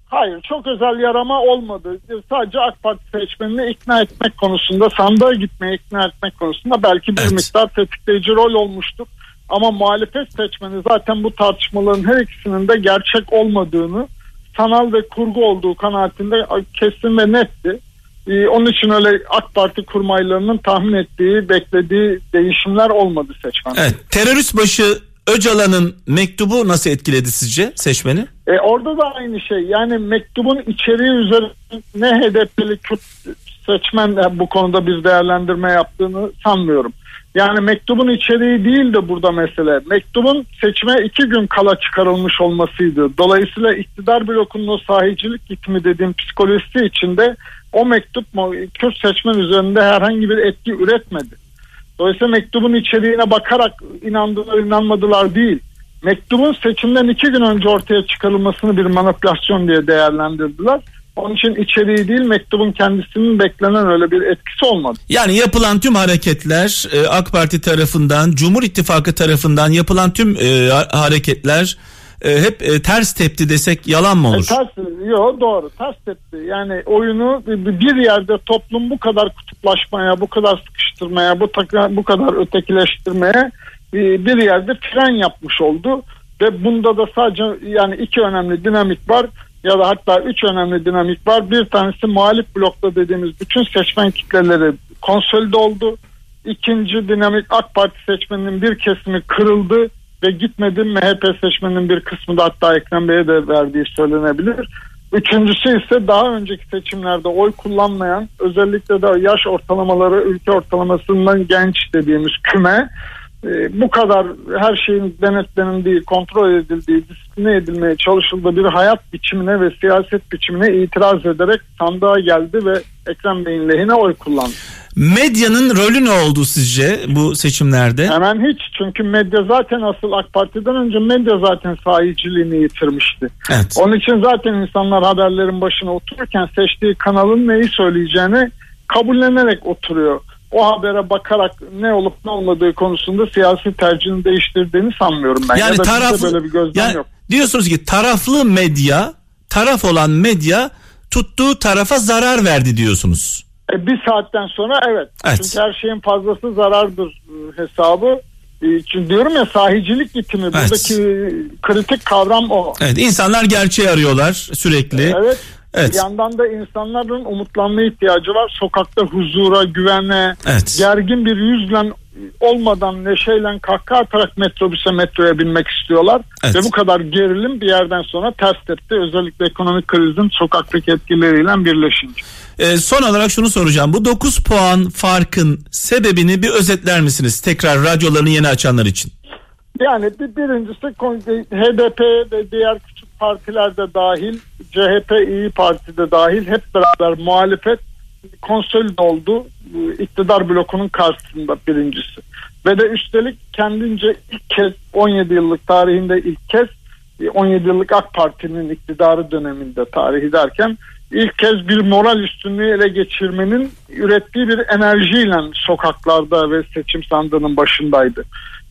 Hayır çok özel yarama olmadı. Sadece AK Parti seçmenini ikna etmek konusunda sandığa gitmeye ikna etmek konusunda belki bir Evet. miktar tetikleyici rol olmuştur. Ama muhalefet seçmeni zaten bu tartışmaların her ikisinin de gerçek olmadığını sanal ve kurgu olduğu kanaatinde kesin ve netti. Ee, onun için öyle AK Parti kurmaylarının tahmin ettiği, beklediği değişimler olmadı seçmen. Evet. Terörist başı Öcalan'ın mektubu nasıl etkiledi sizce seçmeni? E, orada da aynı şey. Yani mektubun içeriği üzerine HDP'li Kürt seçmen de bu konuda bir değerlendirme yaptığını sanmıyorum. Yani mektubun içeriği değil de burada mesele. Mektubun seçime iki gün kala çıkarılmış olmasıydı. Dolayısıyla iktidar blokunun o sahicilik gitimi dediğim psikolojisi içinde o mektup Kürt seçmen üzerinde herhangi bir etki üretmedi. Dolayısıyla mektubun içeriğine bakarak inandılar inanmadılar değil. Mektubun seçimden iki gün önce ortaya çıkarılmasını bir manipülasyon diye değerlendirdiler. Onun için içeriği değil mektubun kendisinin beklenen öyle bir etkisi olmadı. Yani yapılan tüm hareketler e, AK Parti tarafından, Cumhur İttifakı tarafından yapılan tüm e, hareketler e, hep ters tepti desek yalan mı olur? E, ters, yok doğru ters tepti. Yani oyunu bir yerde toplum bu kadar kutuplaşmaya, bu kadar sıkıştırmaya, bu, bu kadar ötekileştirmeye bir yerde fren yapmış oldu. Ve bunda da sadece yani iki önemli dinamik var ya da hatta üç önemli dinamik var. Bir tanesi muhalif blokta dediğimiz bütün seçmen kitleleri konsolide oldu. İkinci dinamik AK Parti seçmeninin bir kesimi kırıldı ve gitmedi. MHP seçmeninin bir kısmı da hatta Ekrem Bey'e de verdiği söylenebilir. Üçüncüsü ise daha önceki seçimlerde oy kullanmayan özellikle de yaş ortalamaları ülke ortalamasından genç dediğimiz küme e, bu kadar her şeyin denetlenildiği, kontrol edildiği, disipline edilmeye çalışıldığı bir hayat biçimine ve siyaset biçimine itiraz ederek sandığa geldi ve Ekrem Bey'in lehine oy kullandı. Medyanın rolü ne oldu sizce bu seçimlerde? Hemen hiç. Çünkü medya zaten asıl AK Parti'den önce medya zaten sahiciliğini yitirmişti. Evet. Onun için zaten insanlar haberlerin başına otururken seçtiği kanalın neyi söyleyeceğini kabullenerek oturuyor o habere bakarak ne olup ne olmadığı konusunda siyasi tercihini değiştirdiğini sanmıyorum ben. Yani ya taraflı böyle bir gözlem yani, yok. Diyorsunuz ki taraflı medya, taraf olan medya tuttuğu tarafa zarar verdi diyorsunuz. E, bir saatten sonra evet. evet. Çünkü her şeyin fazlası zarardır e, hesabı. E, çünkü diyorum ya sahicilik gitimi evet. buradaki kritik kavram o. Evet insanlar gerçeği arıyorlar sürekli. Evet. Evet. Bir yandan da insanların umutlanma ihtiyacı var. Sokakta huzura, güvene, evet. gergin bir yüzle olmadan neşeyle kahkaha atarak metrobüse metroya binmek istiyorlar. Evet. Ve bu kadar gerilim bir yerden sonra ters tepti. Özellikle ekonomik krizin sokaktaki etkileriyle birleşince. Ee, son olarak şunu soracağım. Bu 9 puan farkın sebebini bir özetler misiniz? Tekrar radyolarını yeni açanlar için. Yani bir, birincisi HDP ve diğer partiler de dahil, CHP İyi Parti de dahil hep beraber muhalefet konsolide oldu iktidar blokunun karşısında birincisi. Ve de üstelik kendince ilk kez 17 yıllık tarihinde ilk kez 17 yıllık AK Parti'nin iktidarı döneminde tarihi derken ilk kez bir moral üstünlüğü ele geçirmenin ürettiği bir enerjiyle sokaklarda ve seçim sandığının başındaydı.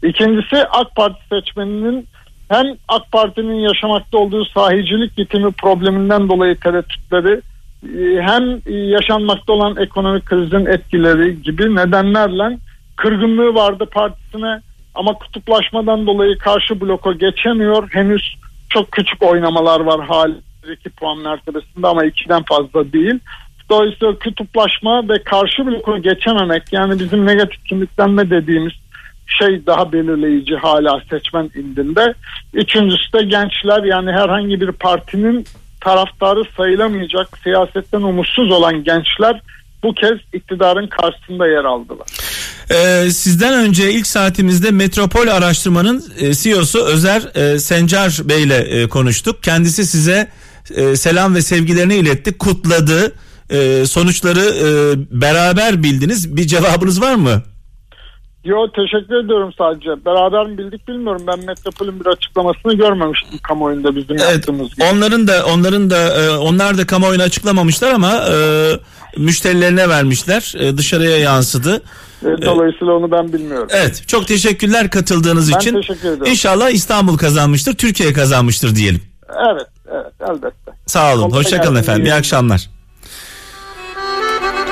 İkincisi AK Parti seçmeninin hem AK Parti'nin yaşamakta olduğu sahicilik yitimi probleminden dolayı tereddütleri e, hem yaşanmakta olan ekonomik krizin etkileri gibi nedenlerle kırgınlığı vardı partisine ama kutuplaşmadan dolayı karşı bloka geçemiyor. Henüz çok küçük oynamalar var hali 2 puan mertebesinde ama 2'den fazla değil. Dolayısıyla kutuplaşma ve karşı bloka geçememek yani bizim negatif kimliklenme dediğimiz şey daha belirleyici hala seçmen indinde. Üçüncüsü de gençler yani herhangi bir partinin taraftarı sayılamayacak siyasetten umutsuz olan gençler bu kez iktidarın karşısında yer aldılar. Ee, sizden önce ilk saatimizde Metropol Araştırma'nın e, CEO'su Özer e, Sencar Bey ile e, konuştuk. Kendisi size e, selam ve sevgilerini iletti, kutladı. E, sonuçları e, beraber bildiniz. Bir cevabınız var mı? Yo teşekkür ediyorum sadece. Beraber mi bildik bilmiyorum. Ben Metropol'ün bir açıklamasını görmemiştim kamuoyunda bizim evet, yaptığımız gibi. Onların da onların da e, onlar da kamuoyuna açıklamamışlar ama e, müşterilerine vermişler. E, dışarıya yansıdı. Dolayısıyla onu ben bilmiyorum. Evet. Çok teşekkürler katıldığınız ben için. Ben teşekkür ederim. İnşallah İstanbul kazanmıştır. Türkiye kazanmıştır diyelim. Evet. Evet elbette. Sağ olun. Hoşçakalın efendim. İyi akşamlar.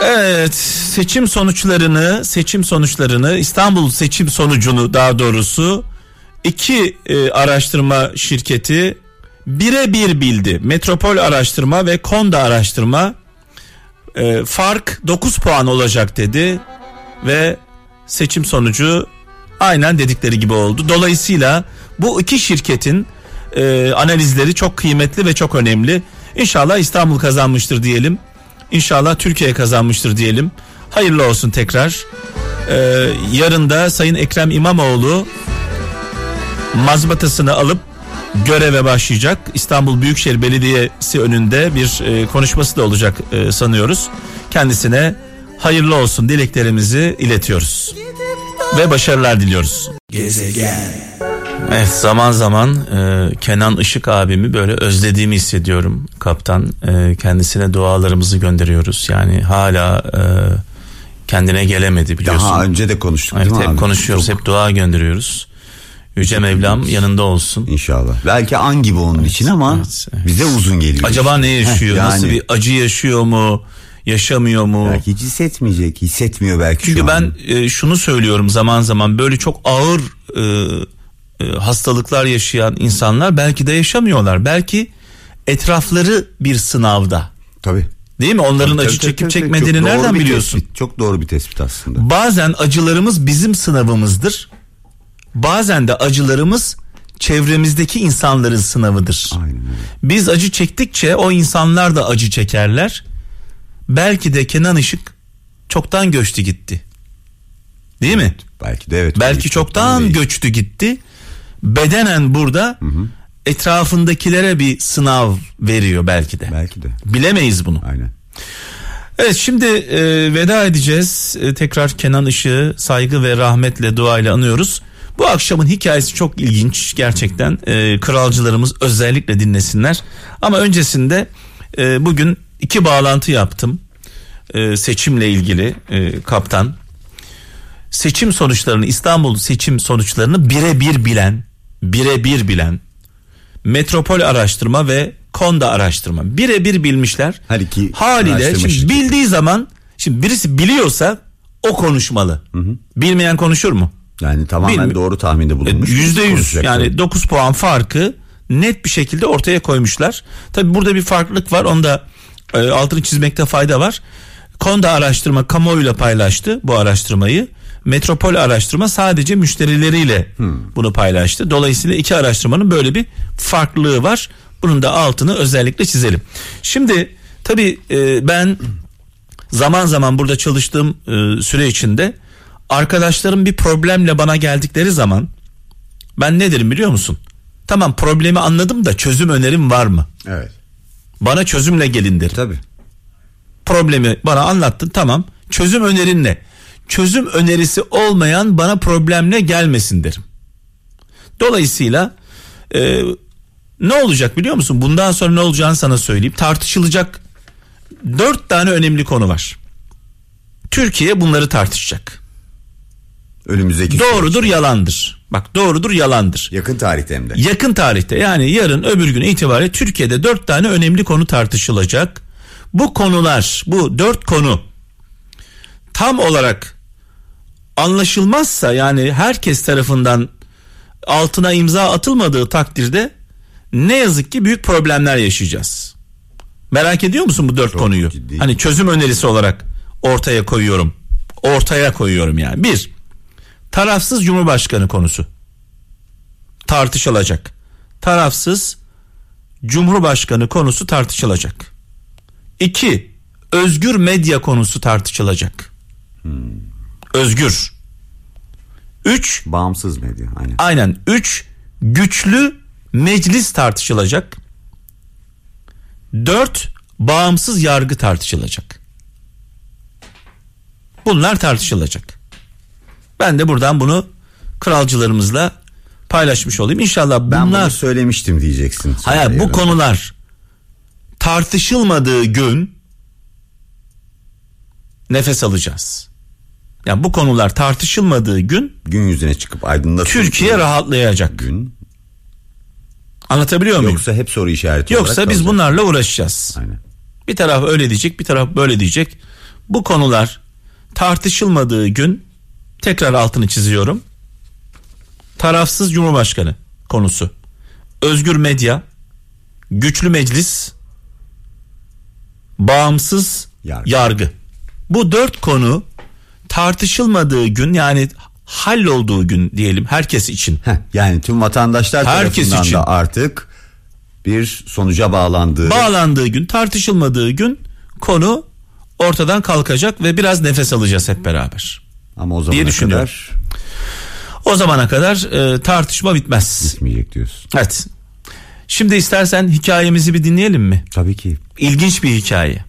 Evet seçim sonuçlarını seçim sonuçlarını İstanbul seçim sonucunu daha doğrusu iki e, araştırma şirketi birebir bildi. Metropol araştırma ve Konda araştırma e, fark 9 puan olacak dedi ve seçim sonucu aynen dedikleri gibi oldu. Dolayısıyla bu iki şirketin e, analizleri çok kıymetli ve çok önemli. İnşallah İstanbul kazanmıştır diyelim. İnşallah Türkiye kazanmıştır diyelim. Hayırlı olsun tekrar. Ee, yarın da Sayın Ekrem İmamoğlu mazbatasını alıp göreve başlayacak. İstanbul Büyükşehir Belediyesi önünde bir e, konuşması da olacak e, sanıyoruz. Kendisine hayırlı olsun dileklerimizi iletiyoruz. Ve başarılar diliyoruz. Evet zaman zaman e, Kenan Işık abimi böyle özlediğimi hissediyorum kaptan. E, kendisine dualarımızı gönderiyoruz. Yani hala e, kendine gelemedi biliyorsun. Daha önce de konuştuk Evet, hep abi? konuşuyoruz, Çok- hep dua gönderiyoruz. Yüce Mevlam yanında olsun. İnşallah. Belki an gibi onun için ama evet, evet. bize uzun geliyor. Acaba ne yaşıyor? Heh, Nasıl yani. bir acı yaşıyor mu? Yaşamıyor mu? Belki hiç hissetmeyecek. Hissetmiyor belki Çünkü şu ben e, şunu söylüyorum zaman zaman böyle çok ağır e, e, hastalıklar yaşayan insanlar belki de yaşamıyorlar. Belki etrafları bir sınavda. Tabii. Değil mi? Onların Tabii, acı tabii, çekip tabii, çekmediğini Çok nereden biliyorsun? tespit, çok doğru bir tespit aslında. Bazen acılarımız bizim sınavımızdır. Bazen de acılarımız çevremizdeki insanların sınavıdır. Aynen. Biz acı çektikçe o insanlar da acı çekerler. Belki de Kenan Işık çoktan göçtü gitti. Değil mi? Belki de evet. Belki çoktan değil. göçtü gitti. Bedenen burada etrafındakilere bir sınav veriyor belki de. Belki de. Bilemeyiz bunu. Aynen. Evet şimdi e, veda edeceğiz. E, tekrar Kenan Işık'ı saygı ve rahmetle duayla anıyoruz. Bu akşamın hikayesi çok ilginç gerçekten. E, kralcılarımız özellikle dinlesinler. Ama öncesinde e, bugün iki bağlantı yaptım. E, seçimle ilgili e, kaptan. Seçim sonuçlarını İstanbul seçim sonuçlarını birebir bilen, birebir bilen Metropol Araştırma ve Konda Araştırma birebir bilmişler. Her iki Haliyle şimdi bildiği zaman şimdi birisi biliyorsa o konuşmalı. Bilmeyen konuşur mu? Yani tamamen Bilmi- doğru tahminde bulunmuş. E, Yüzde yüz yani tabii. 9 puan farkı net bir şekilde ortaya koymuşlar. Tabi burada bir farklılık var onu da e, altını çizmekte fayda var. Konda araştırma kamuoyuyla paylaştı bu araştırmayı. Metropol araştırma sadece müşterileriyle bunu paylaştı. Dolayısıyla iki araştırmanın böyle bir farklılığı var. Bunun da altını özellikle çizelim. Şimdi tabi ben zaman zaman burada çalıştığım e, süre içinde arkadaşlarım bir problemle bana geldikleri zaman ben ne derim biliyor musun? Tamam problemi anladım da çözüm önerim var mı? Evet. Bana çözümle gelin derim. Tabii. Problemi bana anlattın tamam. Çözüm önerin ne? Çözüm önerisi olmayan bana problemle gelmesin derim. Dolayısıyla e, ne olacak biliyor musun? Bundan sonra ne olacağını sana söyleyeyim. Tartışılacak dört tane önemli konu var. Türkiye bunları tartışacak. Önümüzdeki Doğrudur yalandır. Bak doğrudur yalandır. yakın tarihte hem de. Yakın tarihte yani yarın öbür gün itibariyle Türkiye'de dört tane önemli konu tartışılacak. Bu konular bu dört konu tam olarak anlaşılmazsa yani herkes tarafından altına imza atılmadığı takdirde ne yazık ki büyük problemler yaşayacağız. Merak ediyor musun bu dört Çok konuyu? ciddi. Hani çözüm önerisi olarak ortaya koyuyorum. Ortaya koyuyorum yani. Bir, tarafsız cumhurbaşkanı konusu tartışılacak. Tarafsız Cumhurbaşkanı konusu tartışılacak. İki, özgür medya konusu tartışılacak. Özgür. Üç, Bağımsız medya. Aynen. aynen. Üç, güçlü meclis tartışılacak. Dört, bağımsız yargı tartışılacak. Bunlar tartışılacak. Ben de buradan bunu kralcılarımızla paylaşmış olayım. İnşallah Ben bunlar bunu söylemiştim diyeceksin. Hayır bu konular tartışılmadığı gün nefes alacağız. Yani bu konular tartışılmadığı gün gün yüzüne çıkıp aydınlatılır. Türkiye rahatlayacak. gün. Anlatabiliyor muyum? Yoksa hep soru işareti Yoksa biz kalacak. bunlarla uğraşacağız. Aynen. Bir taraf öyle diyecek, bir taraf böyle diyecek. Bu konular tartışılmadığı gün tekrar altını çiziyorum. Tarafsız Cumhurbaşkanı konusu. Özgür medya, güçlü meclis, bağımsız Yargı. yargı. Bu dört konu tartışılmadığı gün yani hallolduğu gün diyelim herkes için. Heh, yani tüm vatandaşlar Herkes tarafından için. da artık bir sonuca bağlandığı Bağlandığı gün tartışılmadığı gün konu ortadan kalkacak ve biraz nefes alacağız hep beraber. Ama o zamana diye düşünüyorum. kadar O zamana kadar e, tartışma bitmez. gitmeyecek diyorsun. Evet. Şimdi istersen hikayemizi bir dinleyelim mi? Tabii ki. İlginç bir hikaye.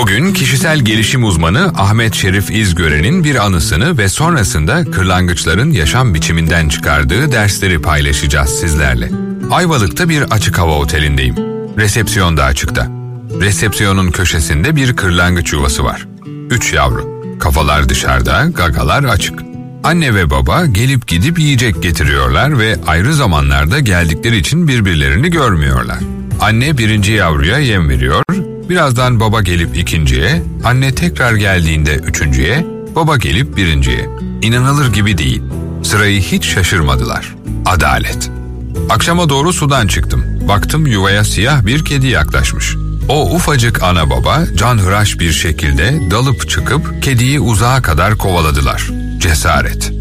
Bugün kişisel gelişim uzmanı Ahmet Şerif İzgören'in bir anısını ve sonrasında kırlangıçların yaşam biçiminden çıkardığı dersleri paylaşacağız sizlerle. Ayvalık'ta bir açık hava otelindeyim. Resepsiyon da açıkta. Resepsiyonun köşesinde bir kırlangıç yuvası var. Üç yavru. Kafalar dışarıda, gagalar açık. Anne ve baba gelip gidip yiyecek getiriyorlar ve ayrı zamanlarda geldikleri için birbirlerini görmüyorlar. Anne birinci yavruya yem veriyor, birazdan baba gelip ikinciye, anne tekrar geldiğinde üçüncüye, baba gelip birinciye. İnanılır gibi değil. Sırayı hiç şaşırmadılar. Adalet. Akşama doğru sudan çıktım. Baktım yuvaya siyah bir kedi yaklaşmış. O ufacık ana baba canhıraş bir şekilde dalıp çıkıp kediyi uzağa kadar kovaladılar. Cesaret.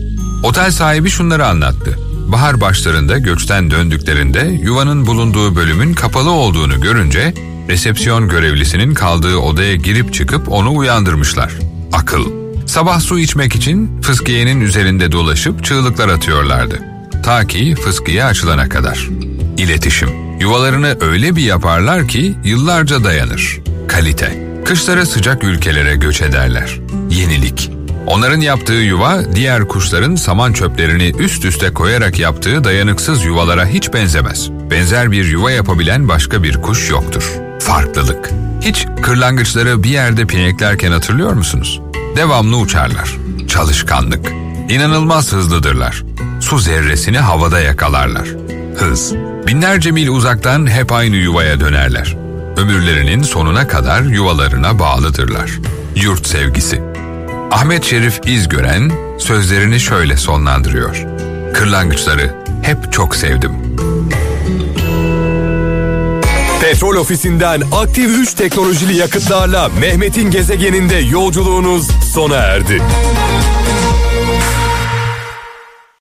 Otel sahibi şunları anlattı. Bahar başlarında göçten döndüklerinde yuvanın bulunduğu bölümün kapalı olduğunu görünce resepsiyon görevlisinin kaldığı odaya girip çıkıp onu uyandırmışlar. Akıl. Sabah su içmek için fıskiyenin üzerinde dolaşıp çığlıklar atıyorlardı. Ta ki fıskiye açılana kadar. İletişim. Yuvalarını öyle bir yaparlar ki yıllarca dayanır. Kalite. Kışlara sıcak ülkelere göç ederler. Yenilik. Onların yaptığı yuva diğer kuşların saman çöplerini üst üste koyarak yaptığı dayanıksız yuvalara hiç benzemez. Benzer bir yuva yapabilen başka bir kuş yoktur. Farklılık. Hiç kırlangıçları bir yerde pineklerken hatırlıyor musunuz? Devamlı uçarlar. Çalışkanlık. İnanılmaz hızlıdırlar. Su zerresini havada yakalarlar. Hız. Binlerce mil uzaktan hep aynı yuvaya dönerler. Ömürlerinin sonuna kadar yuvalarına bağlıdırlar. Yurt sevgisi. Ahmet Şerif İzgören sözlerini şöyle sonlandırıyor. Kırlangıçları hep çok sevdim. Petrol ofisinden aktif 3 teknolojili yakıtlarla Mehmet'in gezegeninde yolculuğunuz sona erdi.